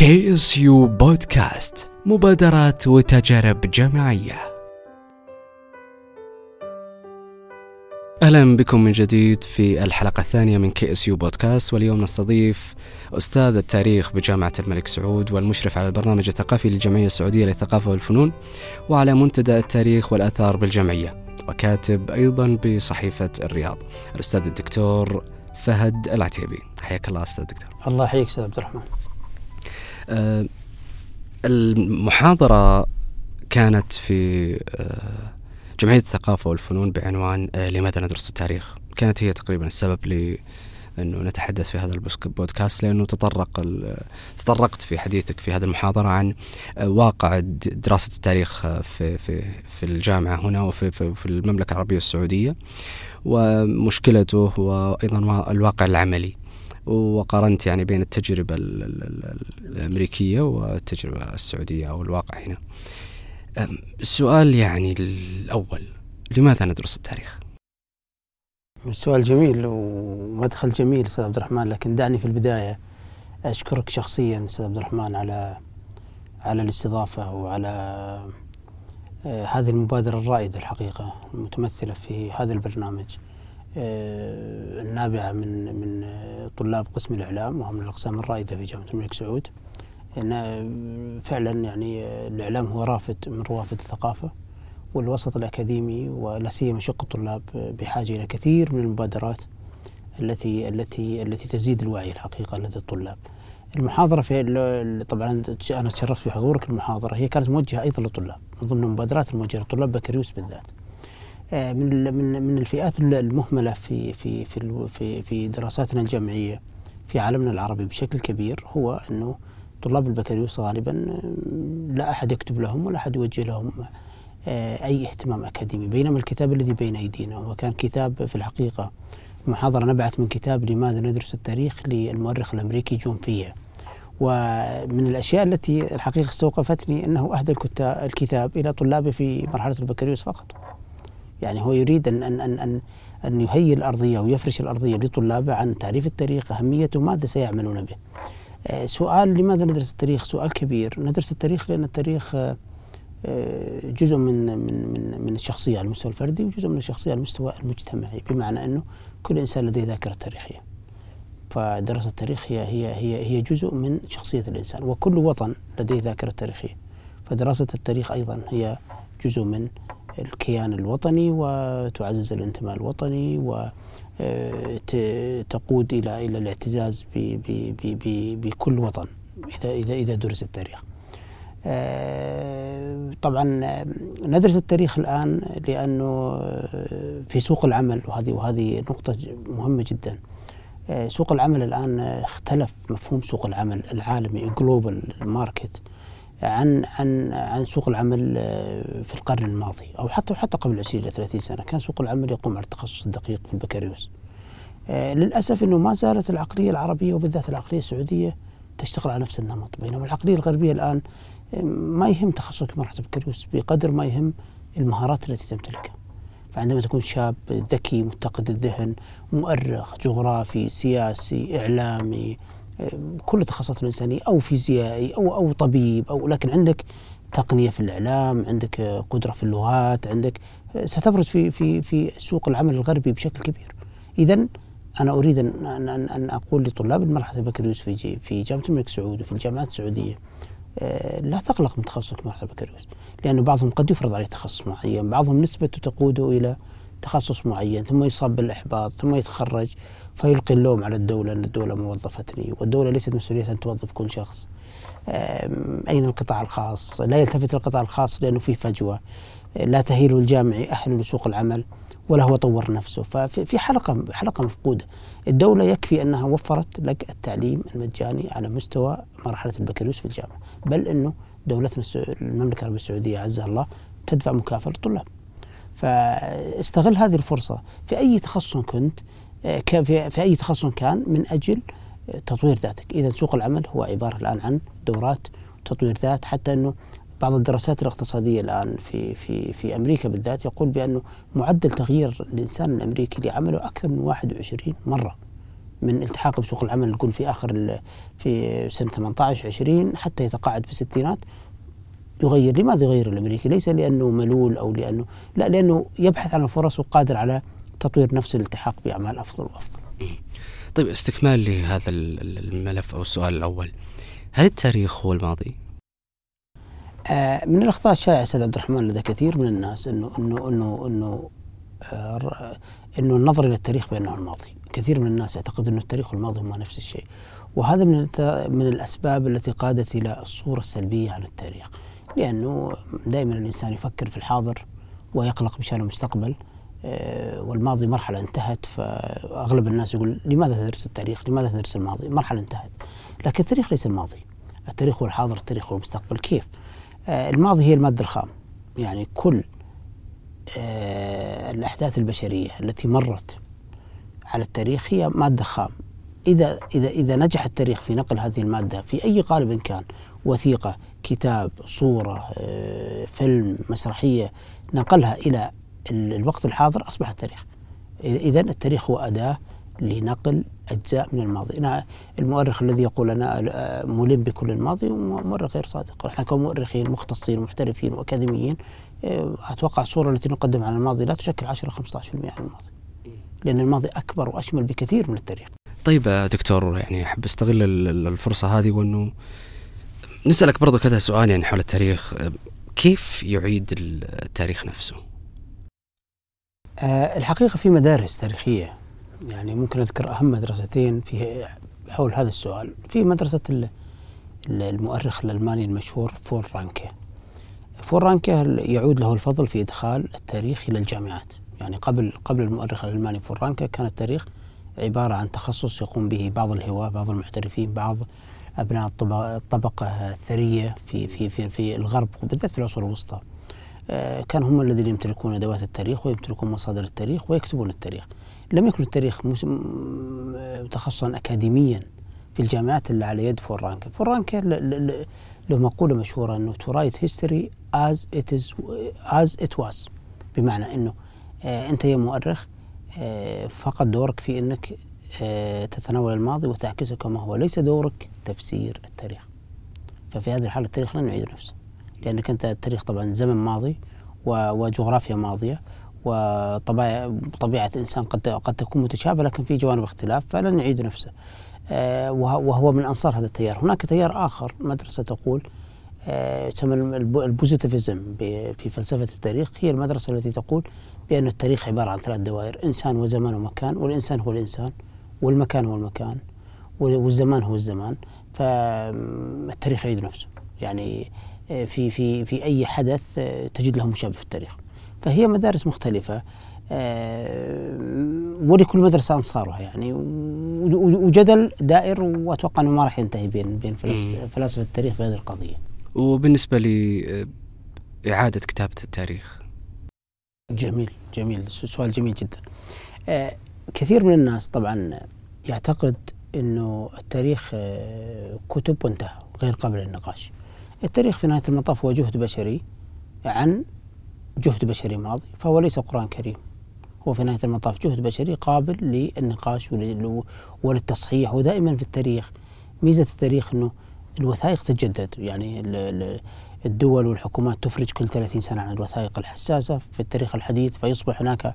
KSU podcast مبادرات وتجارب جامعية. أهلا بكم من جديد في الحلقة الثانية من KSU podcast واليوم نستضيف أستاذ التاريخ بجامعة الملك سعود والمشرف على البرنامج الثقافي للجمعية السعودية للثقافة والفنون وعلى منتدى التاريخ والآثار بالجمعية وكاتب أيضا بصحيفة الرياض الأستاذ الدكتور فهد العتيبي. حياك الله أستاذ الدكتور. الله يحييك أستاذ عبد الرحمن. المحاضرة كانت في آه، جمعية الثقافة والفنون بعنوان آه، لماذا ندرس التاريخ؟ كانت هي تقريبا السبب ل أنه نتحدث في هذا البودكاست لأنه تطرق تطرقت في حديثك في هذه المحاضرة عن واقع دراسة التاريخ في في في الجامعة هنا وفي في, في المملكة العربية السعودية ومشكلته وأيضا الواقع العملي. وقارنت يعني بين التجربة الأمريكية والتجربة السعودية أو الواقع هنا السؤال يعني الأول لماذا ندرس التاريخ؟ سؤال جميل ومدخل جميل أستاذ عبد الرحمن لكن دعني في البداية أشكرك شخصيا أستاذ عبد الرحمن على على الاستضافة وعلى آه، هذه المبادرة الرائدة الحقيقة المتمثلة في هذا البرنامج النابعة من من طلاب قسم الإعلام وهم من الأقسام الرائدة في جامعة الملك سعود إن فعلا يعني الإعلام هو رافد من روافد الثقافة والوسط الأكاديمي ولا سيما شق الطلاب بحاجة إلى كثير من المبادرات التي التي التي تزيد الوعي الحقيقة لدى الطلاب. المحاضرة في طبعا أنا تشرفت بحضورك المحاضرة هي كانت موجهة أيضا للطلاب من ضمن المبادرات الموجهة للطلاب بكالوريوس بالذات. آه، من من من الفئات المهملة في في في في دراساتنا الجامعية في عالمنا العربي بشكل كبير هو أنه طلاب البكالوريوس غالبا آه، لا أحد يكتب لهم ولا أحد يوجه لهم آه، أي اهتمام أكاديمي بينما الكتاب الذي بين أيدينا هو كان كتاب في الحقيقة محاضرة نبعت من كتاب لماذا ندرس التاريخ للمؤرخ الأمريكي جون فيا. ومن الأشياء التي الحقيقة استوقفتني أنه أهدى الكتاب إلى طلابه في مرحلة البكالوريوس فقط. يعني هو يريد أن أن أن أن, أن يهيئ الأرضية ويفرش الأرضية لطلابه عن تعريف التاريخ أهميته ماذا سيعملون به. آه، سؤال لماذا ندرس التاريخ؟ سؤال كبير. ندرس التاريخ لأن التاريخ آه، آه، جزء من من من من الشخصية على المستوى الفردي وجزء من الشخصية على المستوى المجتمعي بمعنى أنه كل إنسان لديه ذاكرة تاريخية. فدراسة التاريخ هي هي هي هي جزء من شخصية الإنسان وكل وطن لديه ذاكرة تاريخية. فدراسة التاريخ أيضا هي جزء من الكيان الوطني وتعزز الانتماء الوطني و آه، تقود إلى إلى الاعتزاز بكل وطن إذا إذا إذا درس التاريخ. آه، طبعا آه، ندرس التاريخ الآن لأنه في سوق العمل وهذه وهذه نقطة مهمة جدا. سوق العمل الآن اختلف مفهوم سوق العمل العالمي global market عن عن عن سوق العمل آه، في القرن الماضي أو حتى حتى قبل 20 إلى 30 سنة كان سوق العمل يقوم على التخصص الدقيق في البكالوريوس. آه، للأسف إنه ما زالت العقلية العربية وبالذات العقلية السعودية تشتغل على نفس النمط بينما العقلية الغربية الآن آه، ما يهم تخصصك مرحله البكالوريوس بقدر ما يهم المهارات التي تمتلكها. فعندما تكون شاب ذكي متقد الذهن مؤرخ جغرافي سياسي إعلامي كل التخصصات الإنسانية أو فيزيائي أو أو طبيب أو لكن عندك تقنية في الإعلام عندك قدرة في اللغات عندك ستبرز في في في سوق العمل الغربي بشكل كبير. إذا أنا أريد أن أن أن أقول لطلاب المرحلة البكالوريوس في في جامعة الملك سعود وفي الجامعات السعودية آه، لا تقلق من تخصصك مرحلة البكالوريوس لأنه بعضهم قد يفرض عليه تخصص معين بعضهم نسبته تقوده إلى تخصص معين ثم يصاب بالإحباط ثم يتخرج فيلقي اللوم على الدولة أن الدولة ما وظفتني والدولة ليست مسؤوليتها أن توظف كل شخص. أين القطاع الخاص؟ لا يلتفت للقطاع الخاص لأنه فيه فجوة. لا تهيل الجامعي أهل لسوق العمل ولا هو طور نفسه. ففي حلقة حلقة مفقودة. الدولة يكفي أنها وفرت لك التعليم المجاني على مستوى مرحلة البكالوريوس في الجامعة. بل أنه دولتنا المملكة العربية السعودية عزها الله تدفع مكافأة للطلاب فاستغل هذه الفرصة. في أي تخصص كنت في أي تخصص كان من أجل آه، تطوير ذاتك. إذا سوق العمل هو عبارة الآن عن دورات تطوير ذات حتى أنه بعض الدراسات الاقتصادية الآن في في في أمريكا بالذات يقول بأنه معدل تغيير الإنسان الأمريكي لعمله أكثر من 21 مرة من التحاق بسوق العمل نقول في آخر في سنة 18 20 حتى يتقاعد في الستينات يغير. لماذا يغير الأمريكي؟ ليس لأنه ملول أو لأنه لا لأنه يبحث عن الفرص وقادر على تطوير نفسه الالتحاق بأعمال أفضل وأفضل. طيب استكمال لهذا الملف أو السؤال الأول هل التاريخ هو الماضي؟ آه من الأخطاء الشائعة أستاذ عبد الرحمن لدى كثير من الناس انه انه انه إنه آه إنه النظر إلى التاريخ بأنه الماضي، كثير من الناس يعتقد إنه التاريخ والماضي هما نفس الشيء. وهذا من من الأسباب التي قادت إلى الصورة السلبية عن التاريخ، لأنه دائما الإنسان يفكر في الحاضر ويقلق بشان المستقبل والماضي مرحلة انتهت فأغلب الناس يقول لماذا تدرس التاريخ؟ لماذا تدرس الماضي؟ مرحلة انتهت. لكن التاريخ ليس الماضي. التاريخ هو الحاضر التاريخ هو المستقبل. كيف؟ آه، الماضي هي المادة الخام. يعني كل آه، الأحداث البشرية التي مرت على التاريخ هي مادة خام. إذا إذا إذا نجح التاريخ في نقل هذه المادة في أي قالب كان وثيقة كتاب صورة فيلم مسرحية نقلها إلى الوقت الحاضر أصبح التاريخ. إذا التاريخ هو أداة لنقل أجزاء من الماضي. أنا المؤرخ الذي يقول أنا ملم بكل الماضي مؤرخ غير صادق. نحن كمؤرخين مختصين ومحترفين وأكاديميين آه، أتوقع الصورة التي نقدم عن الماضي لا تشكل 10 15% عن الماضي. لأن الماضي أكبر وأشمل بكثير من التاريخ. طيب دكتور يعني أحب أستغل الفرصة هذه وأنه نسألك برضو كذا سؤال يعني حول التاريخ. كيف يعيد التاريخ نفسه؟ آه، الحقيقة في مدارس تاريخية. يعني ممكن أذكر أهم مدرستين في حول هذا السؤال. في مدرسة المؤرخ الألماني المشهور فون رانكه. فون رانكه يعود له الفضل في إدخال التاريخ إلى الجامعات. يعني قبل قبل المؤرخ الألماني فون رانكه كان التاريخ عبارة عن تخصص يقوم به بعض الهواة بعض المحترفين بعض أبناء الطبقة الثرية في في في في الغرب وبالذات في العصور الوسطى. آه، كان هم الذين يمتلكون أدوات التاريخ ويمتلكون مصادر التاريخ ويكتبون التاريخ. لم يكن التاريخ تخصصا اكاديميا في الجامعات الا على يد فون رانكه، فون رانكه له مقولة مشهورة إنه to write history as it is as it was بمعنى إنه آه، أنت يا مؤرخ آه، فقط دورك في إنك تتناول الماضي وتعكسه كما هو، ليس دورك تفسير التاريخ. ففي هذه الحالة التاريخ لن يعيد نفسه. لأنك أنت التاريخ طبعا زمن ماضي وجغرافيا ماضية وطبيعة الإنسان قد قد تكون متشابهة لكن في جوانب اختلاف فلن يعيد نفسه. آه، وهو من أنصار هذا التيار. هناك تيار آخر مدرسة تقول آه، البوزيتيفيزم في فلسفة التاريخ. هي المدرسة التي تقول بأن التاريخ عبارة عن ثلاث دوائر إنسان وزمان ومكان والإنسان هو الإنسان والمكان هو المكان والزمان هو الزمان. فالتاريخ يعيد نفسه. يعني في في في أي حدث آه، تجد له مشابه في التاريخ فهي مدارس مختلفة آه، ولكل مدرسة أنصارها يعني وجدل دائر وأتوقع أنه ما راح ينتهي بين بين فلاسفة التاريخ بهذه القضية. وبالنسبة لاعاده كتابة التاريخ جميل جميل سؤال جميل جدا. آه، كثير من الناس طبعا يعتقد أنه التاريخ كتب وانتهى غير قابل للنقاش. التاريخ في نهاية المطاف هو جهد بشري عن جهد بشري ماضي فهو ليس قرآن كريم. هو في نهاية المطاف جهد بشري قابل للنقاش وللتصحيح. ودائما في التاريخ ميزة التاريخ أنه الوثائق تتجدد. يعني الدول والحكومات تفرج كل 30 سنة عن الوثائق الحساسة. في التاريخ الحديث فيصبح هناك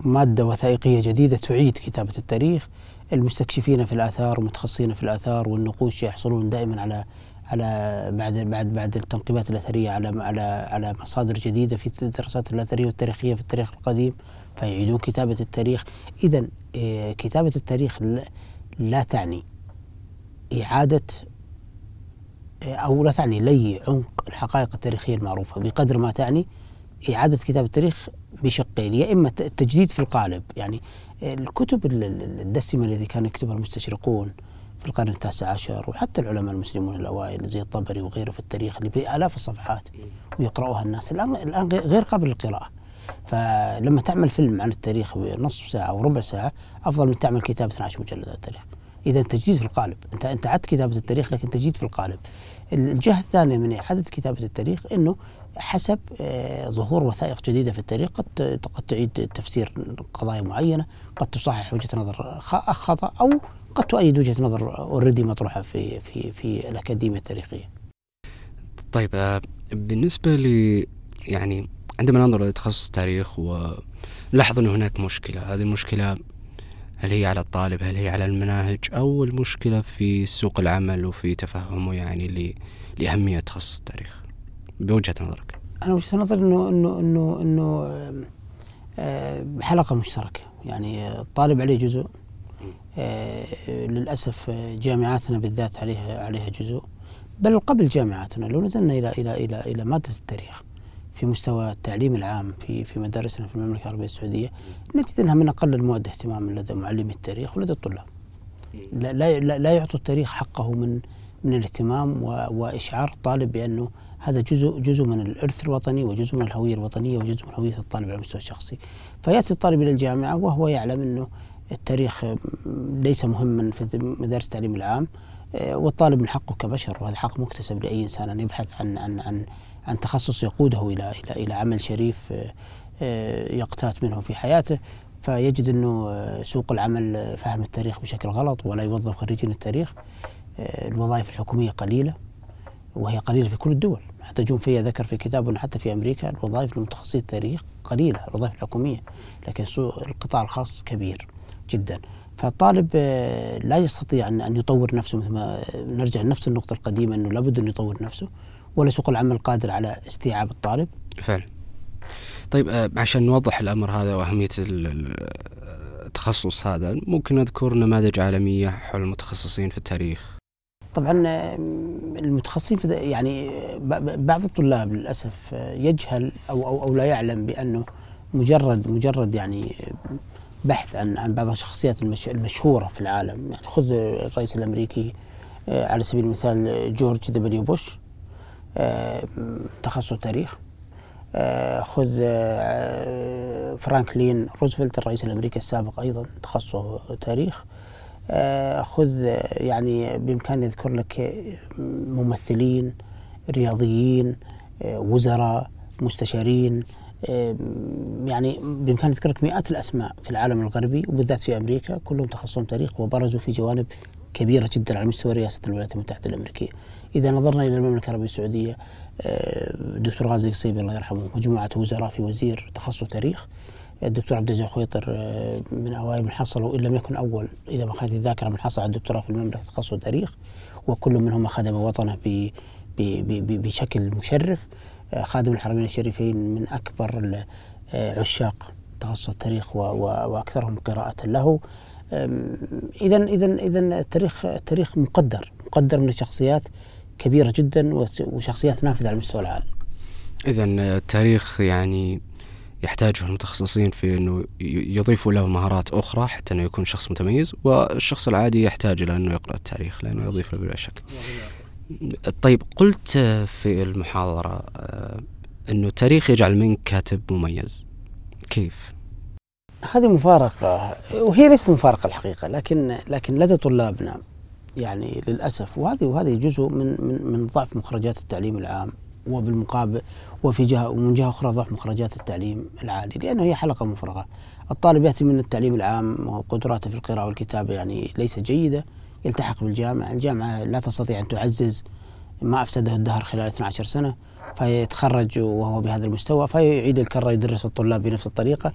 مادة وثائقية جديدة تعيد كتابة التاريخ. المستكشفين في الآثار ومتخصصين في الآثار والنقوش يحصلون دائما على على بعد بعد بعد التنقيبات الأثرية على على على مصادر جديدة في الدراسات الأثرية والتاريخية في التاريخ القديم فيعيدون كتابة التاريخ. اذا آه، كتابة التاريخ لا تعني إعادة آه، أو لا تعني لي عمق الحقائق التاريخية المعروفة. بقدر ما تعني إعادة كتابة التاريخ بشقين يا إما التجديد في القالب. يعني الكتب الدسمة التي كان يكتبها المستشرقون في القرن التاسع عشر وحتى العلماء المسلمون الأوائل زي الطبري وغيره في التاريخ اللي بآلاف الصفحات ويقرأوها الناس الآن الآن غير قابل للقراءة. فلما تعمل فيلم عن التاريخ بنصف ساعة وربع ساعة أفضل من تعمل كتاب 12 مجلد عن التاريخ. إذا تجديد في القالب أنت أنت عدت كتابة التاريخ لكن تجديد في القالب. الجهة الثانية من إعادة كتابة التاريخ إنه حسب آه، ظهور وثائق جديدة في التاريخ قد قد تعيد تفسير قضايا معينة قد تصحح وجهة نظر خطأ أو قد تؤيد وجهة نظر اوريدي مطروحة في في في الأكاديمية التاريخية. طيب آه، بالنسبة ل يعني عندما ننظر لتخصص التاريخ ونلاحظ أن هناك مشكلة هذه المشكلة هل هي على الطالب هل هي على المناهج أو المشكلة في سوق العمل وفي تفهمه يعني لأهمية تخصص التاريخ؟ بوجهة نظرك. أنا وجهة نظري أنه أنه أنه أنه آه، حلقة مشتركة. يعني الطالب عليه جزء للأسف جامعاتنا بالذات عليها عليها جزء بل قبل جامعاتنا لو نزلنا إلى إلى إلى إلى مادة التاريخ في مستوى التعليم العام في في مدارسنا في المملكة العربية السعودية نجد إنها من أقل المواد اهتماما لدى معلمي التاريخ ولدى الطلاب. لا لا لا يعطوا التاريخ حقه من من الاهتمام وإشعار الطالب بأنه هذا جزء جزء من الإرث الوطني وجزء من الهوية الوطنية وجزء من هوية الطالب على المستوى الشخصي. فيأتي الطالب إلى الجامعة وهو يعلم إنه التاريخ ليس مهما في مدارس التعليم العام والطالب من حقه كبشر وهذا حق مكتسب لأي إنسان أن يبحث عن عن عن عن تخصص يقوده إلى إلى إلى عمل شريف آه، آه، يقتات منه في حياته. فيجد أنه آه، سوق العمل فهم التاريخ بشكل غلط ولا يوظف خريجين التاريخ. الوظائف الحكومية قليلة وهي قليلة في كل الدول. حتى جون فيا ذكر في كتابه حتى في أمريكا الوظائف لمتخصصي التاريخ قليلة الوظائف الحكومية لكن سوق القطاع الخاص كبير. جدا. فالطالب لا يستطيع ان يطور نفسه مثل ما نرجع لنفس النقطة القديمة إنه لابد أن يطور نفسه ولا سوق العمل قادر على استيعاب الطالب. فعلا. طيب آه، عشان نوضح الأمر هذا وأهمية التخصص هذا ممكن نذكر نماذج عالمية حول المتخصصين في التاريخ؟ طبعا آه، المتخصصين في يعني بعض الطلاب للأسف آه، يجهل أو أو أو لا يعلم بأنه مجرد مجرد يعني بحث عن عن بعض الشخصيات المشهورة في العالم. يعني خذ الرئيس الأمريكي على سبيل المثال جورج دبليو بوش آه، تخصص تاريخ. آه، خذ آه، فرانكلين روزفلت الرئيس الأمريكي السابق أيضا تخصصه تاريخ. خذ يعني بإمكاني أذكر لك ممثلين رياضيين وزراء مستشارين يعني بإمكاني اذكر لك مئات الأسماء في العالم الغربي وبالذات في أمريكا كلهم تخصصهم تاريخ وبرزوا في جوانب كبيرة جدا على مستوى رئاسة الولايات المتحدة الأمريكية. إذا نظرنا إلى المملكة العربية السعودية الدكتور غازي القصيبي الله يرحمه مجموعة وزراء في وزير تخصص تاريخ. الدكتور عبد الجليل خويطر من أوائل من حصلوا ان لم يكن أول إذا ما خانت الذاكرة من حصل على الدكتوراه في المملكة تخصص تاريخ. وكل منهم خدم وطنه بشكل مشرف. خادم الحرمين الشريفين من أكبر عشاق تخصص التاريخ وأكثرهم قراءة له اذا اذا اذا التاريخ التاريخ مقدر مقدر من الشخصيات كبيرة جدا وشخصيات نافذة على مستوى العالم. اذا التاريخ يعني يحتاجه المتخصصين في إنه يضيفوا له مهارات أخرى حتى إنه يكون شخص متميز والشخص العادي يحتاج إلى إنه يقرأ التاريخ لأنه يضيف له بلا شك. طيب قلت في المحاضرة آه، إنه التاريخ يجعل منك كاتب مميز. كيف؟ هذه مفارقة وهي ليست مفارقة الحقيقة لكن لكن لدى طلابنا يعني للأسف وهذه وهذه جزء من من من ضعف مخرجات التعليم العام وبالمقابل وفي جهة ومن جهة أخرى ضعف مخرجات التعليم العالي لأنه هي حلقة مفرغة الطالب يأتي من التعليم العام وقدراته في القراءة والكتابة يعني ليست جيدة يلتحق بالجامعة. الجامعة لا تستطيع أن تعزز ما أفسده الدهر خلال 12 سنة فيتخرج وهو بهذا المستوى فيعيد الكرة يدرس الطلاب بنفس الطريقة.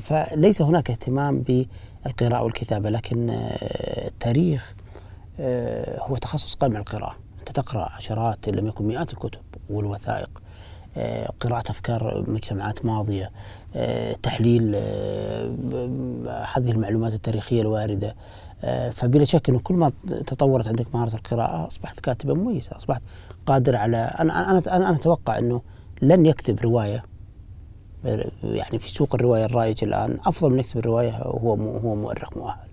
فليس هناك اهتمام بالقراءة والكتابة لكن آه، التاريخ آه، هو تخصص على القراءة. أنت تقرأ عشرات إن لم يكن مئات الكتب والوثائق آه، قراءة أفكار مجتمعات ماضية تحليل هذه المعلومات التاريخية الواردة. فبلا شك أنه كل ما تطورت عندك مهارة القراءة أصبحت كاتبا مميزا أصبحت قادر على أنا أنا أنا أتوقع أنه لن يكتب رواية يعني في سوق الرواية الرائج الآن أفضل من يكتب الرواية هو هو مؤرخ مؤهل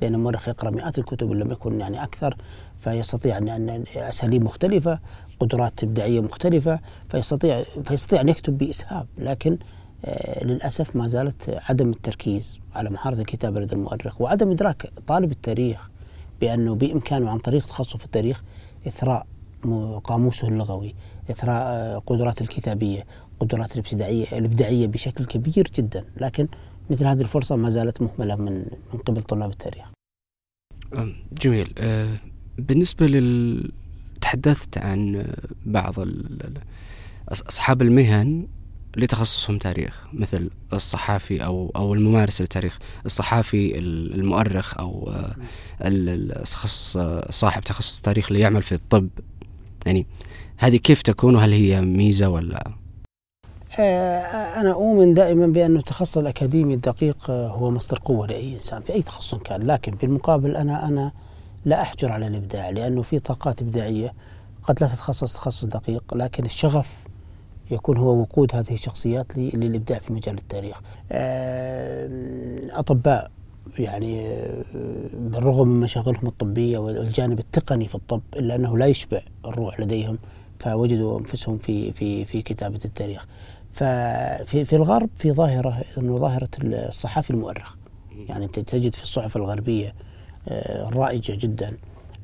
لأن المؤرخ يقرأ مئات الكتب إن لم يكن يعني أكثر فيستطيع أن أساليب مختلفة قدرات إبداعية مختلفة فيستطيع فيستطيع أن يكتب بإسهاب لكن آه للأسف ما زالت عدم التركيز على مهاره الكتابه لدى المؤرخ وعدم إدراك طالب التاريخ بأنه بإمكانه عن طريق تخصصه في التاريخ إثراء قاموسه اللغوي إثراء قدرات الكتابية قدرات الابتداعية الإبداعية بشكل كبير جدا لكن مثل هذه الفرصة ما زالت مهملة من من قبل طلاب التاريخ. جميل. أه، بالنسبة لل تحدثت عن بعض أصحاب المهن لتخصصهم تاريخ مثل الصحافي أو أو الممارس للتاريخ، الصحافي المؤرخ أو الشخص صاحب تخصص تاريخ اللي يعمل في الطب. يعني هذه كيف تكون وهل هي ميزة ولا؟ آه، أنا أؤمن دائما بأن التخصص الأكاديمي الدقيق آه، هو مصدر قوة لأي إنسان في أي تخصص كان. لكن بالمقابل أنا أنا لا أحجر على الإبداع لأنه في طاقات إبداعية. قد لا تتخصص تخصص دقيق لكن الشغف يكون هو وقود هذه الشخصيات للإبداع في مجال التاريخ. آه، أطباء يعني بالرغم من مشاغلهم الطبية والجانب التقني في الطب إلا أنه لا يشبع الروح لديهم فوجدوا أنفسهم في في في كتابة التاريخ. ففي في الغرب في ظاهرة أنه ظاهرة الصحافي المؤرخ. يعني تجد في الصحف الغربية آه، الرائجة جدا.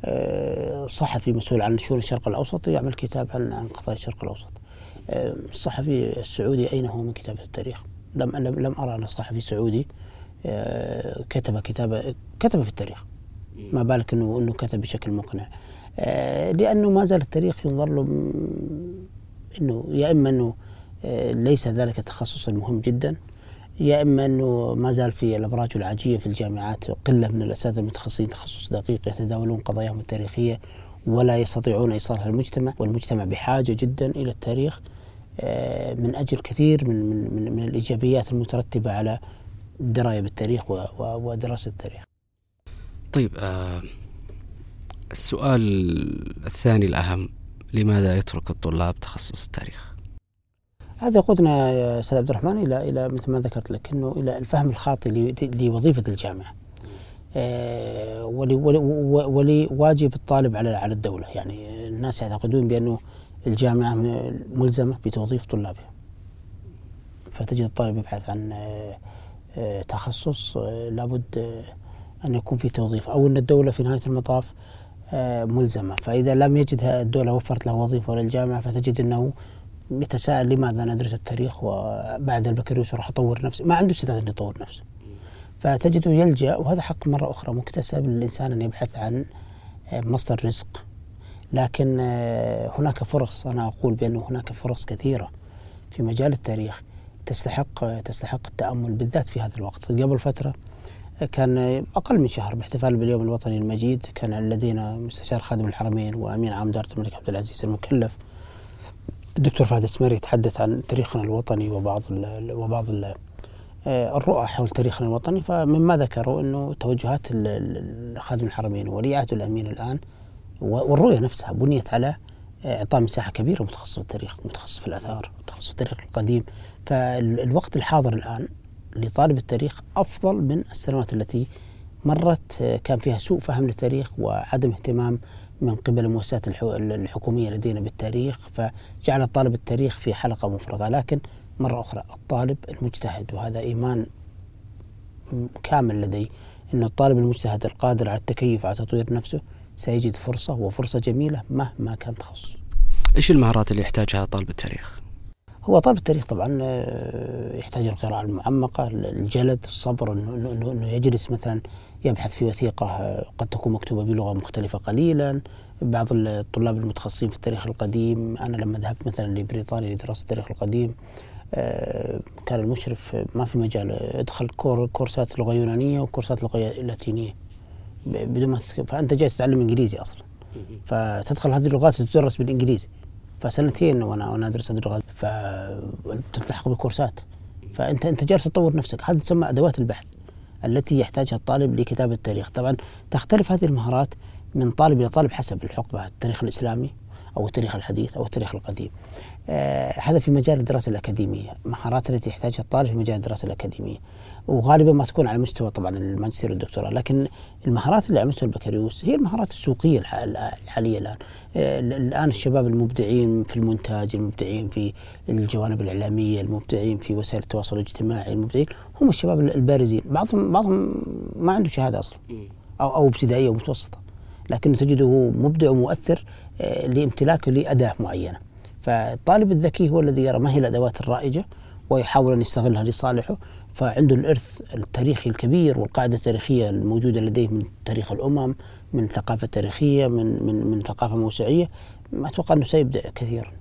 آه، صحفي مسؤول عن شؤون الشرق الأوسط يعمل كتاب عن عن قضايا الشرق الأوسط. آه، الصحفي السعودي أين هو من كتابة التاريخ؟ لم لم, أرى أن صحفي سعودي كتب كتابة كتب في التاريخ. ما بالك أنه أنه كتب بشكل مقنع. لأنه ما زال التاريخ ينظر له أنه يا إما أنه ليس ذلك التخصص المهم جدا يا إما إنه ما زال في الأبراج العاجيه في الجامعات قلة من الأساتذة المتخصصين تخصص دقيق يتداولون قضاياهم التاريخية ولا يستطيعون ايصالها للمجتمع والمجتمع بحاجة جدا إلى التاريخ آه، من أجل كثير من من من الإيجابيات المترتبة على الدرايه بالتاريخ ودراسة التاريخ. طيب آه السؤال الثاني الأهم لماذا يترك الطلاب تخصص التاريخ؟ هذا يقودنا يا أستاذ عبد الرحمن إلى إلى مثل ما ذكرت لك إنه إلى الفهم الخاطئ لوظيفة الجامعة. آه، ولواجب الطالب على على الدولة، يعني الناس يعتقدون بأنه الجامعة ملزمة بتوظيف طلابها. فتجد الطالب يبحث عن آه، آه، تخصص لابد أن يكون في توظيف أو أن الدولة في نهاية المطاف ملزمة، فإذا لم يجد الدولة وفرت له وظيفة ولا الجامعة فتجد أنه يتساءل لماذا أنا أدرس التاريخ وبعد البكالوريوس راح أطور نفسي. ما عنده استعداد يطور نفسه. فتجده يلجأ وهذا حق مرة أخرى مكتسب للإنسان أن يبحث عن آه، مصدر رزق. لكن آه، هناك فرص أنا أقول بانه هناك فرص كثيرة في مجال التاريخ تستحق تستحق التأمل بالذات في هذا الوقت. قبل فترة كان أقل من شهر باحتفال باليوم الوطني المجيد كان لدينا مستشار خادم الحرمين وأمين عام دارة الملك عبد العزيز المكلف الدكتور فهد السمري يتحدث عن تاريخنا الوطني وبعض ال وبعض ال آه، الرؤى حول تاريخنا الوطني فمما ذكروا إنه توجهات خادم الحرمين عهد الأمين الآن والرؤية نفسها بنيت على إعطاء مساحة كبيرة متخصص في التاريخ، متخصص في الآثار، متخصص في التاريخ القديم، فالوقت الحاضر الآن لطالب التاريخ أفضل من السنوات التي مرت آه، كان فيها سوء فهم للتاريخ وعدم اهتمام من قبل المؤسسات الحكومية لدينا بالتاريخ فجعل طالب التاريخ في حلقة مفرغة. لكن مرة أخرى الطالب المجتهد وهذا إيمان كامل لدي أن الطالب المجتهد القادر على التكيف على تطوير نفسه سيجد فرصة وفرصة جميلة مهما كان تخصصه إيش المهارات اللي يحتاجها طالب التاريخ؟ هو طالب التاريخ طبعا آه، يحتاج القراءة المعمقة الجلد الصبر انه انه يجلس مثلا يبحث في وثيقة آه، قد تكون مكتوبة بلغة مختلفة قليلا بعض الطلاب المتخصصين في التاريخ القديم أنا لما ذهبت مثلا لبريطانيا لدراسة التاريخ القديم كان المشرف ما في مجال ادخل كور كورسات لغة يونانية وكورسات لغة لاتينية. بدون ما فأنت جاي تتعلم إنجليزي أصلا. فتدخل هذه اللغات تدرس بالإنجليزي. فسنتين وأنا وأنا أدرس هذه اللغات. فتلتحق بكورسات. فانت أنت جالس تطور نفسك. هذه تسمى أدوات البحث التي يحتاجها الطالب لكتابة التاريخ. طبعا تختلف هذه المهارات من طالب إلى طالب حسب الحقبة التاريخ الإسلامي أو التاريخ الحديث أو التاريخ القديم. آه هذا في مجال الدراسة الأكاديمية مهارات التي يحتاجها الطالب في مجال الدراسة الأكاديمية. وغالبا ما تكون على مستوى طبعا الماجستير والدكتوراه لكن المهارات اللي على مستوى البكالوريوس هي المهارات السوقية الحالية الآن. آه، الآن الشباب المبدعين في المونتاج المبدعين في الجوانب الإعلامية المبدعين في وسائل التواصل الاجتماعي المبدعين هم الشباب البارزين. بعضهم بعضهم ما عنده شهادة أصلا أو أو ابتدائية ومتوسطة لكنه تجده مبدع ومؤثر آه، لامتلاكه لأداة معينة. فالطالب الذكي هو الذي يرى ما هي الأدوات الرائجة ويحاول أن يستغلها لصالحه فعنده الإرث التاريخي الكبير والقاعدة التاريخية الموجودة لديه من تاريخ الأمم من ثقافة تاريخية من من من ثقافة موسوعية ما أتوقع أنه سيبدع كثيرا.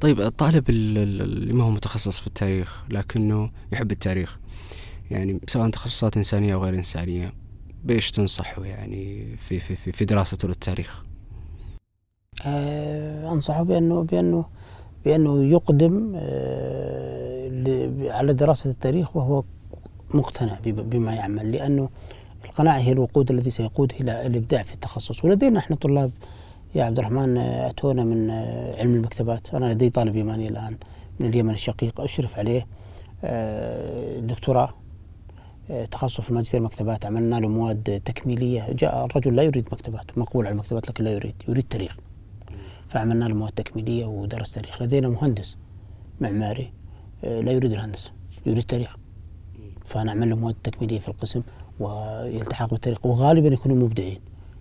طيب الطالب اللي ما هو متخصص في التاريخ؟ لكنه يحب التاريخ. يعني سواء تخصصات إنسانية أو غير إنسانية بإيش تنصحه يعني في في في, في دراسته للتاريخ؟ آه أنصحه بأنه بأنه بأنه يقدم آه على دراسة التاريخ وهو مقتنع بما يعمل لأنه القناعة هي الوقود الذي سيقود إلى الإبداع في التخصص. ولدينا إحنا طلاب يا عبد الرحمن أتونا من آه، علم المكتبات. أنا لدي طالب يماني الآن من اليمن الشقيق أشرف عليه دكتوراه تخصص في ماجستير مكتبات عملنا له مواد تكميلية. جاء الرجل لا يريد مكتبات مقبول على المكتبات لكن لا يريد يريد تاريخ. فعملنا له مواد تكميلية ودرس تاريخ. لدينا مهندس معماري لا يريد الهندسة يريد تاريخ فنعمل له مواد تكميلية في القسم ويلتحق بالتاريخ وغالبا يكونوا مبدعين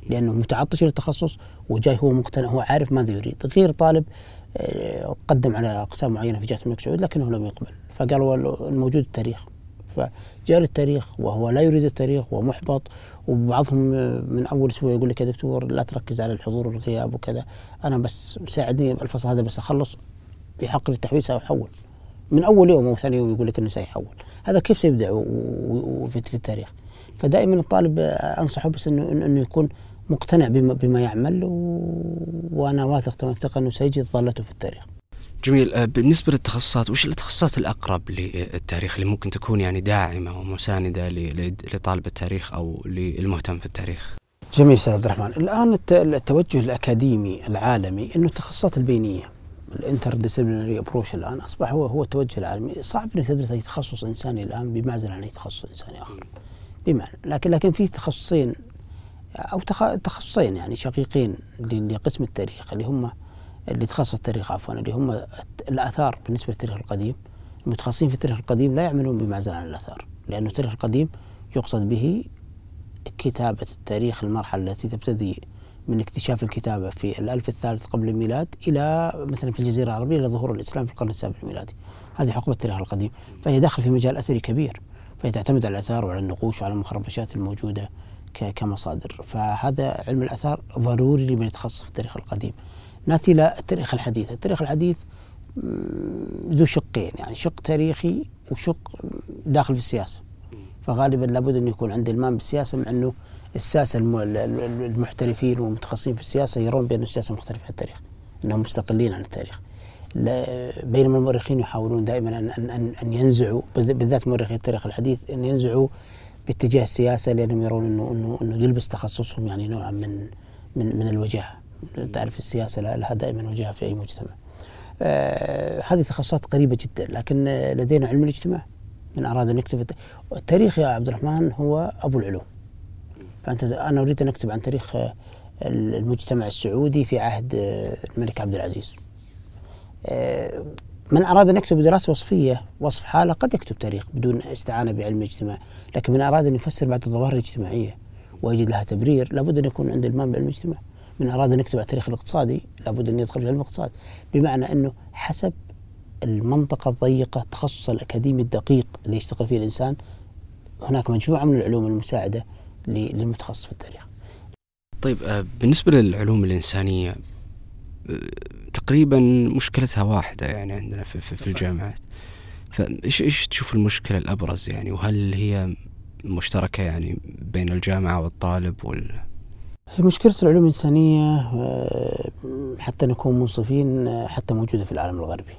لأنه متعطش للتخصص وجاي هو مقتنع هو عارف ماذا يريد. غير طالب آه، قدم على أقسام معينة في جامعه الملك سعود لكنه لم يقبل. فقالوا الموجود التاريخ. فجاء للتاريخ وهو لا يريد التاريخ ومحبط وبعضهم من أول أسبوع يقول لك يا دكتور لا تركز على الحضور والغياب وكذا أنا بس ساعدني الفصل هذا بس أخلص يحق لي التحويل سأحول من أول يوم أو ثاني يوم يقول لك إنه سيحول هذا كيف سيبدع في التاريخ فدائما الطالب أنصحه بس انه انه يكون مقتنع بما, يعمل. وأنا واثق تمام الثقة إنه سيجد ظلته في التاريخ. جميل آه، بالنسبة للتخصصات وش التخصصات الأقرب للتاريخ اللي ممكن تكون يعني داعمة ومساندة لطالب التاريخ أو للمهتم في التاريخ؟ جميل أستاذ عبد الرحمن، الآن التوجه الأكاديمي العالمي إنه التخصصات البينية ال interdisciplinary approach الآن أصبح هو هو التوجه العالمي، صعب إنك تدرس أي تخصص إنساني الآن بمعزل عن أي تخصص إنساني آخر. بمعنى لكن لكن في تخصصين أو تخصصين يعني شقيقين لقسم التاريخ اللي هم اللي تخصص التاريخ عفوا اللي هم الآثار بالنسبة للتاريخ القديم. المتخصصين في التاريخ القديم لا يعملون بمعزل عن الآثار لأن التاريخ القديم يقصد به كتابة التاريخ المرحلة التي تبتدي من اكتشاف الكتابة في الألف الثالث قبل الميلاد إلى مثلا في الجزيرة العربية إلى ظهور الإسلام في القرن السابع الميلادي. هذه حقبة التاريخ القديم. فهي داخل في مجال أثري كبير. فهي تعتمد على الآثار وعلى النقوش وعلى المخربشات الموجودة كمصادر. فهذا علم الآثار ضروري لمن يتخصص في التاريخ القديم. نأتي إلى التاريخ الحديث. التاريخ الحديث ذو شقين يعني شق تاريخي وشق داخل في السياسة. فغالبا لابد أن يكون عند المام بالسياسة مع أنه الساسة المحترفين والمتخصصين في السياسة يرون بأن السياسة مختلفة عن التاريخ أنهم مستقلين عن التاريخ. بينما المؤرخين يحاولون دائما أن, أن, أن ينزعوا بالذات مؤرخي التاريخ الحديث أن ينزعوا باتجاه السياسة لأنهم يرون أنه أنه أنه يلبس تخصصهم يعني نوعا من من من الوجاهة. تعرف السياسة لها دائما وجاهة في أي مجتمع. آه هذه تخصصات قريبة جدا لكن لدينا علم الاجتماع. من أراد أن يكتب التاريخ يا عبد الرحمن هو أبو العلوم. فأنت أنا أريد أن أكتب عن تاريخ المجتمع السعودي في عهد الملك عبد العزيز. آه، من أراد أن يكتب دراسة وصفية وصف حالة قد يكتب تاريخ بدون استعانة بعلم الاجتماع لكن من أراد أن يفسر بعض الظواهر الاجتماعية ويجد لها تبرير لابد أن يكون عند المام بعلم الاجتماع. من أراد أن يكتب التاريخ الاقتصادي لابد أن يدخل في علم الاقتصاد. بمعنى أنه حسب المنطقة الضيقة التخصص الأكاديمي الدقيق اللي يشتغل فيه الإنسان هناك مجموعة من العلوم المساعدة للمتخصص في التاريخ. طيب آه، بالنسبة للعلوم الإنسانية تقريبا مشكلتها واحدة يعني عندنا في, في, في الجامعات. فايش إيش تشوف المشكلة الأبرز يعني؟ وهل هي مشتركة يعني بين الجامعة والطالب وال مشكلة العلوم الإنسانية آه، حتى نكون منصفين آه، حتى موجودة في العالم الغربي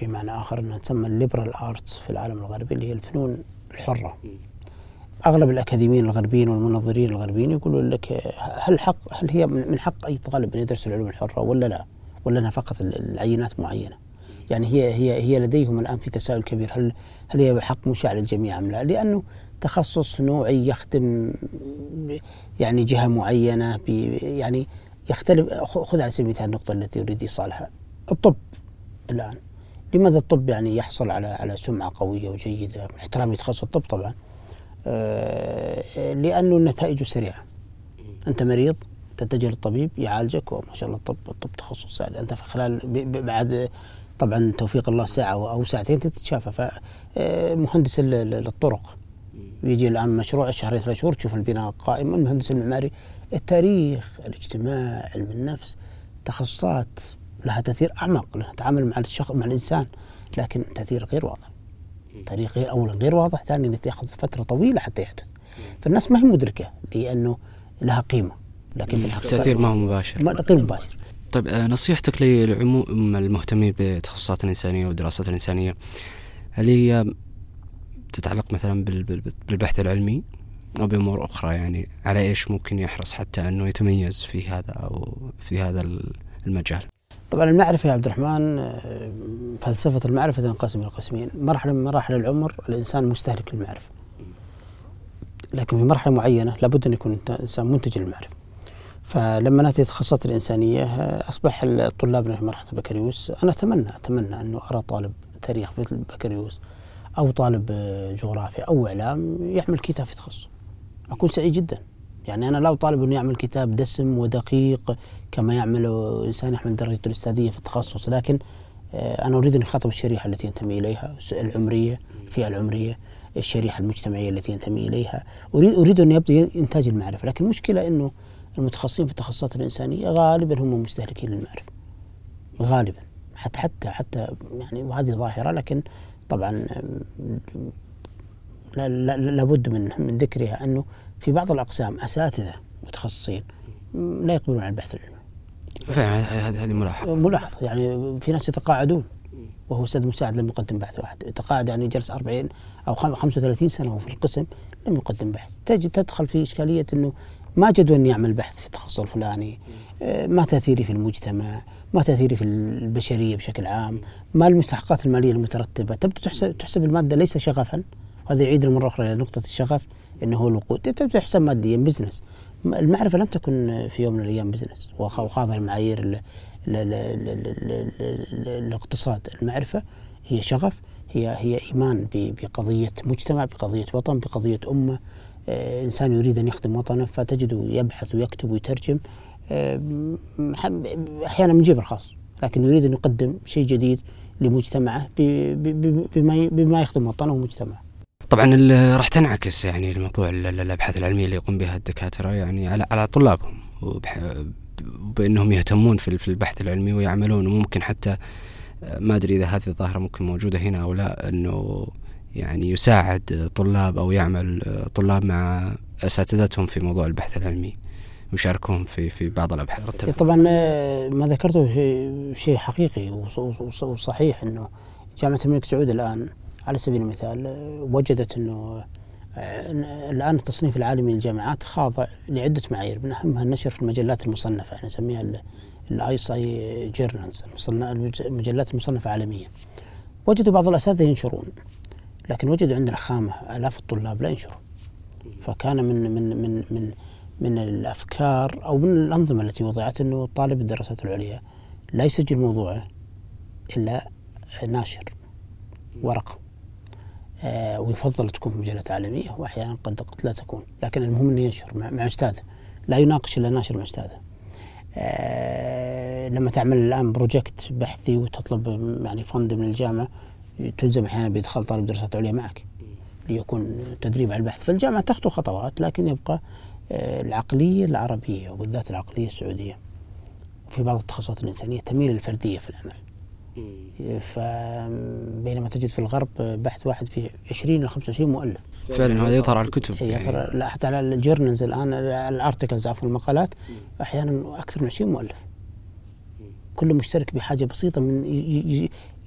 بمعنى آخر أنها تسمى ال liberal arts في العالم الغربي اللي هي الفنون الحرة أغلب الأكاديميين الغربيين والمنظرين الغربيين يقولون لك هل حق هل هي من حق أي طالب أن يدرس العلوم الحرة ولا لا؟ ولا أنها فقط العينات معينة؟ يعني هي هي هي لديهم الآن في تساؤل كبير هل هل هي بحق مشاع للجميع أم لا؟ لأنه تخصص نوعي يخدم يعني جهة معينة يعني يختلف خذ على سبيل المثال النقطة التي اريد إيصالها. الطب الآن لماذا الطب يعني يحصل على على سمعة قوية وجيدة؟ احترامي تخصص الطب طبعا. آه، لأنه النتائج سريعة. أنت مريض تتجه للطبيب يعالجك وما شاء الله الطب الطب تخصص سهل أنت في خلال بعد طبعا توفيق الله ساعة أو ساعتين تتشافى. فمهندس للطرق يجي الآن مشروع شهرين ثلاث شهور تشوف البناء قائم المهندس المعماري التاريخ الاجتماع علم النفس تخصصات لها تأثير أعمق لها تعامل مع الشخص مع الإنسان لكن تأثير غير واضح. تاريخ غير اولا غير واضح ثانيا ياخذ فترة طويلة حتى يحدث. فالناس ما هي مدركة لأنه لها قيمة لكن في الحقيقة التاثير ما هو مباشر. غير مباشر. طيب آه، نصيحتك للعموم المهتمين بالتخصصات الإنسانية والدراسات الإنسانية هل هي تتعلق مثلا بالبحث العلمي أو بأمور أخرى؟ يعني على إيش ممكن يحرص حتى إنه يتميز في هذا أو في هذا المجال؟ طبعا المعرفة يا عبد الرحمن آه، فلسفة المعرفة تنقسم إلى قسمين مرحلة من مراحل العمر الإنسان مستهلك للمعرفة. لكن في مرحلة معينة لابد أن يكون إنسان منتج للمعرفة. فلما نأتي التخصصات الإنسانية آه، أصبح طلابنا في مرحلة البكالوريوس. أنا أتمنى أتمنى أنه أرى طالب تاريخ في البكالوريوس. أو طالب آه، جغرافيا أو إعلام يعمل كتاب في تخصص أكون سعيد جدا. يعني أنا لا أطالب أنه يعمل كتاب دسم ودقيق كما يعمل إنسان يحمل درجة الأستاذية في التخصص لكن آه، أنا أريد أن يخاطب الشريحة التي ينتمي إليها العمرية الفئة العمرية الشريحة المجتمعية التي ينتمي إليها. أريد أريد أن يبدأ إنتاج المعرفة لكن المشكلة أنه المتخصصين في التخصصات الإنسانية غالبا هم مستهلكين للمعرفة. غالبا. حتى حتى حتى يعني وهذه ظاهرة لكن طبعا لابد من من ذكرها أنه في بعض الأقسام أساتذة متخصصين لا يقبلون على البحث العلمي. فعلا هذه ملاحظة. ملاحظة يعني في ناس يتقاعدون وهو أستاذ مساعد لم يقدم بحث واحد. يتقاعد يعني جلس 40 أو 35 سنة وهو في القسم لم يقدم بحث. تجد تدخل في إشكالية أنه ما جدوى اني اعمل بحث في التخصص الفلاني آه، ما تاثيري في المجتمع ما تأثيري في البشرية بشكل عام ما المستحقات المالية المترتبة. تبدا تحسب تحسب المادة ليس شغفا. وهذا يعيد مره أخرى إلى نقطة الشغف إنه هو الوقود. تبدأ تحسب ماديا business المعرفة لم تكن في يوم من الأيام business وخاضعة لمعايير الاقتصاد المعرفة هي شغف هي هي إيمان بقضية مجتمع بقضية وطن بقضية أمة. آه، إنسان يريد أن يخدم وطنه فتجده يبحث ويكتب ويترجم. أحيانا من جيب الخاص لكن يريد أن يقدم شيء جديد لمجتمعه بما بما يخدم وطنه ومجتمعه. طبعا راح تنعكس يعني الموضوع الأبحاث العلمية اللي يقوم بها الدكاترة يعني على على طلابهم بأنهم يهتمون في البحث العلمي ويعملون وممكن حتى ما أدري إذا هذه الظاهرة ممكن موجودة هنا أو لا أنه يعني يساعد طلاب أو يعمل طلاب مع أساتذتهم في موضوع البحث العلمي ويشاركهم في في بعض الأبحاث. طبعا آه، ما ذكرته شيء شيء حقيقي وصحيح إنه جامعة الملك سعود الآن على سبيل المثال وجدت إنه الآن التصنيف العالمي للجامعات خاضع لعدة معايير من أهمها النشر في المجلات المصنفة إحنا نسميها ال ISI journals المجلات المصنفة عالميا. وجدوا بعض الأساتذة ينشرون لكن وجدوا عندنا خامة آلاف الطلاب لا ينشرون. فكان من من من من من الأفكار أو من الأنظمة التي وضعت إنه طالب الدراسات العليا لا يسجل موضوعه إلا ناشر ورقه آه، ويفضل تكون في مجلات عالمية وأحيانا قد قد لا تكون. لكن المهم أنه ينشر مع أستاذه لا يناقش إلا ناشر مع أستاذه آه، لما تعمل الآن بروجكت بحثي وتطلب يعني فند من الجامعة تلزم أحيانا بإدخال طالب دراسات عليا معك. ليكون تدريب على البحث. فالجامعة تخطو خطوات لكن يبقى العقلية العربية وبالذات العقلية السعودية. في بعض التخصصات الإنسانية تميل للفردية في العمل. فبينما تجد في الغرب بحث واحد فيه 20 إلى 25 مؤلف. فعلا هذا يظهر على الكتب. يظهر يعني. لا حتى على الجورنالز الآن الأرتكلز عفوا المقالات أحيانا أكثر من 20 مؤلف. كل مشترك بحاجة بسيطة من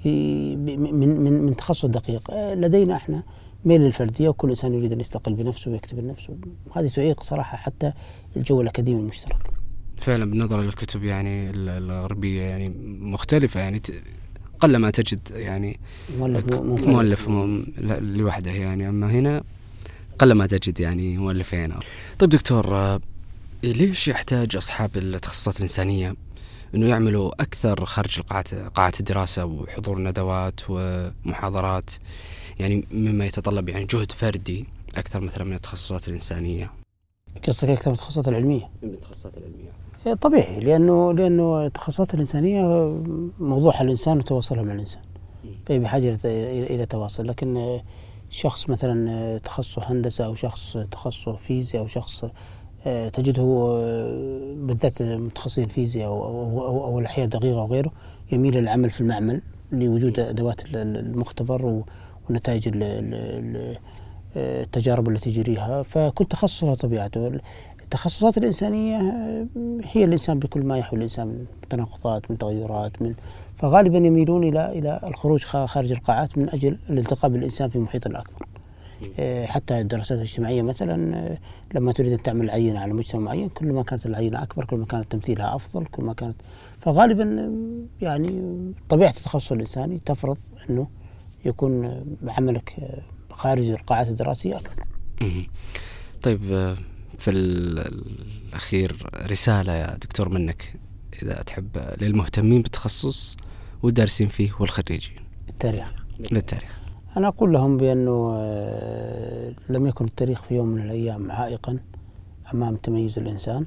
من من من تخصص دقيق. لدينا إحنا ميل للفردية وكل إنسان يريد أن يستقل بنفسه ويكتب لنفسه. وهذه تعيق صراحة حتى الجو الأكاديمي المشترك. فعلا بالنظر للكتب يعني الغربية يعني مختلفة يعني قل ما تجد يعني مؤلف مؤلف لوحده يعني. أما هنا قل ما تجد يعني مؤلفين طيب دكتور آه، ليش يحتاج أصحاب التخصصات الإنسانية إنه يعملوا أكثر خارج قاعه قاعة الدراسة وحضور ندوات ومحاضرات؟ يعني مما يتطلب يعني جهد فردي أكثر مثلا من التخصصات الإنسانية. قصدك أكثر من التخصصات العلمية؟ من التخصصات العلمية. إيه، طبيعي لأنه لأنه التخصصات الإنسانية موضوعها الإنسان وتواصلها مع الإنسان. فهي بحاجة إلى تواصل. لكن شخص مثلا تخصصه هندسة أو شخص تخصصه فيزياء أو شخص تجده بالذات متخصصين الفيزياء أو أو, أو الأحياء الدقيقه وغيره يميل للعمل في المعمل لوجود أدوات المختبر ونتائج التجارب التي يجريها. فكل تخصص له طبيعته. التخصصات الإنسانية هي الإنسان بكل ما يحوي الإنسان من تناقضات من تغيرات من فغالبا يميلون إلى إلى الخروج خارج القاعات من أجل الالتقاء بالإنسان في محيط الأكبر. آه، حتى الدراسات الاجتماعية مثلا آه، لما تريد أن تعمل عينة على مجتمع معين كل ما كانت العينة أكبر كل ما كانت تمثيلها أفضل كل ما كانت فغالبا آه، يعني طبيعة التخصص الإنساني تفرض أنه يكون عملك خارج القاعات الدراسية أكثر. طيب في الأخير رسالة يا دكتور منك إذا تحب للمهتمين بالتخصص والدارسين فيه والخريجين. التاريخ. للتاريخ. أنا أقول لهم بأنه آه، لم يكن التاريخ في يوم من الأيام عائقا أمام تميز الإنسان.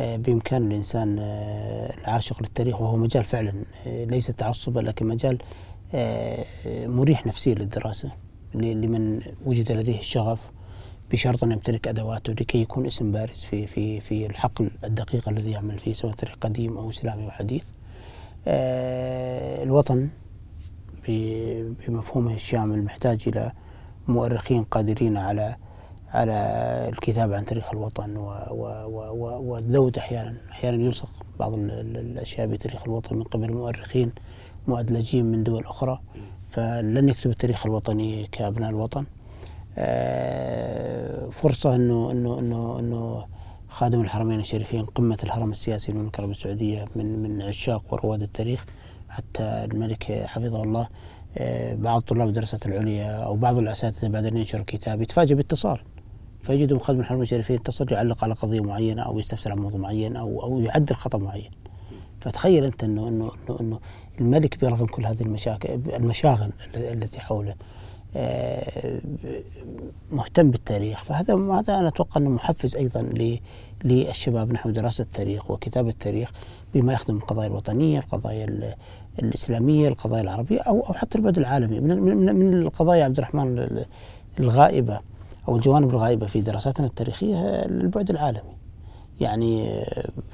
آه، بإمكان الإنسان آه، العاشق للتاريخ وهو مجال فعلا ليس تعصبا لكن مجال مريح نفسيا للدراسة لمن وجد لديه الشغف بشرط أن يمتلك أدواته لكي يكون اسم بارز في في في الحقل الدقيق الذي يعمل فيه سواء تاريخ قديم أو إسلامي أو حديث. الوطن بمفهومه الشامل محتاج إلى مؤرخين قادرين على على الكتابة عن تاريخ الوطن والذود أحيانا أحيانا يلصق بعض الأشياء بتاريخ الوطن من قبل مؤرخين مؤدلجين من دول أخرى فلن يكتب التاريخ الوطني كأبناء الوطن. آه، فرصة أنه أنه أنه أنه خادم الحرمين الشريفين قمة الهرم السياسي للمملكة العربية السعودية من من عشاق ورواد التاريخ حتى الملك حفظه الله. آه، بعض طلاب الدراسات العليا أو بعض الأساتذة بعد ان ينشر الكتاب يتفاجئ باتصال. فيجد خادم الحرمين الشريفين يتصل يعلق على قضية معينة أو يستفسر عن موضوع معين أو أو يعدل خطأ معين. فتخيل أنت انه انه انه, إنه الملك برغم كل هذه المشاكل المشاغل التي حوله آه، مهتم بالتاريخ فهذا هذا أنا أتوقع إنه محفز أيضا للشباب نحو دراسة التاريخ وكتابة التاريخ بما يخدم القضايا الوطنية، القضايا الإسلامية، القضايا العربية أو أو حتى البعد العالمي من من, من القضايا عبد الرحمن الغائبة أو الجوانب الغائبة في دراساتنا التاريخية البعد العالمي. يعني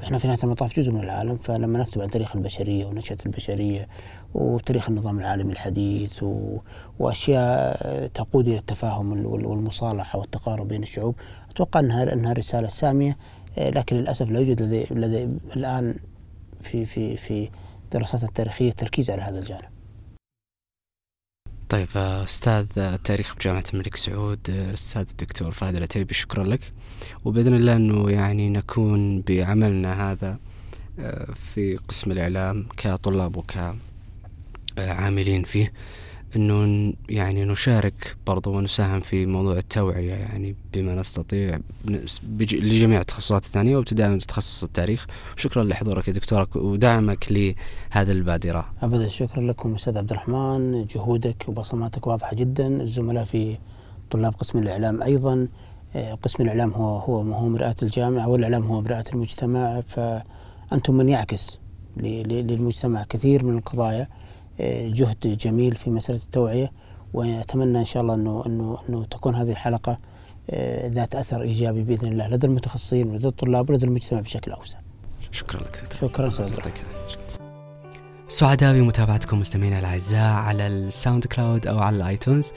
إحنا في نهاية المطاف جزء من العالم فلما نكتب عن تاريخ البشرية ونشأة البشرية وتاريخ النظام العالمي الحديث و... وأشياء تقود إلى التفاهم والمصالحة والتقارب بين الشعوب أتوقع إنها إنها رسالة سامية لكن للأسف لا يوجد لدي, لدي الآن في في في الدراسات التاريخية تركيز على هذا الجانب. طيب أستاذ التاريخ بجامعة الملك سعود الاستاذ الدكتور فهد العتيبي شكرا لك. وبإذن الله إنه يعني نكون بعملنا هذا آه، في قسم الإعلام كطلاب وكعاملين فيه. إنه يعني نشارك برضو ونساهم في موضوع التوعية يعني بما نستطيع لجميع التخصصات الثانية وابتداء من تخصص التاريخ. وشكرا لحضورك يا دكتور ودعمك لهذه البادرة. ابدا شكرا لكم أستاذ عبد الرحمن. جهودك وبصماتك واضحة جدا. الزملاء في طلاب قسم الإعلام أيضا. آه، قسم الإعلام هو هو هو مرآة الجامعة والإعلام هو مرآة المجتمع. فأنتم من يعكس للمجتمع كثير من القضايا. جهد جميل في مسألة التوعية وأتمنى إن شاء الله أنه أنه أنه تكون هذه الحلقة آه، ذات أثر إيجابي بإذن الله لدى المتخصصين ولدى الطلاب ولدى المجتمع بشكل أوسع. شكرا لك شكرا أستاذ سعداء بمتابعتكم مستمعينا الأعزاء على ال SoundCloud أو على ال iTunes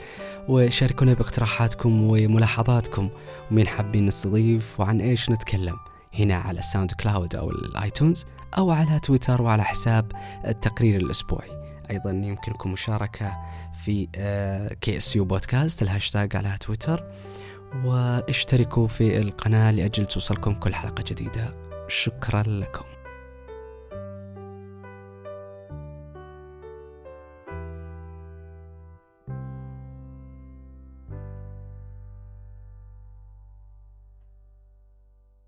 وشاركونا باقتراحاتكم وملاحظاتكم. ومين حابين نستضيف وعن إيش نتكلم؟ هنا على ال SoundCloud أو ال iTunes أو على تويتر وعلى حساب التقرير الأسبوعي. أيضا يمكنكم مشاركة في KSU podcast الهاشتاج على تويتر واشتركوا في القناة لأجل توصلكم كل حلقة جديدة. شكرا لكم.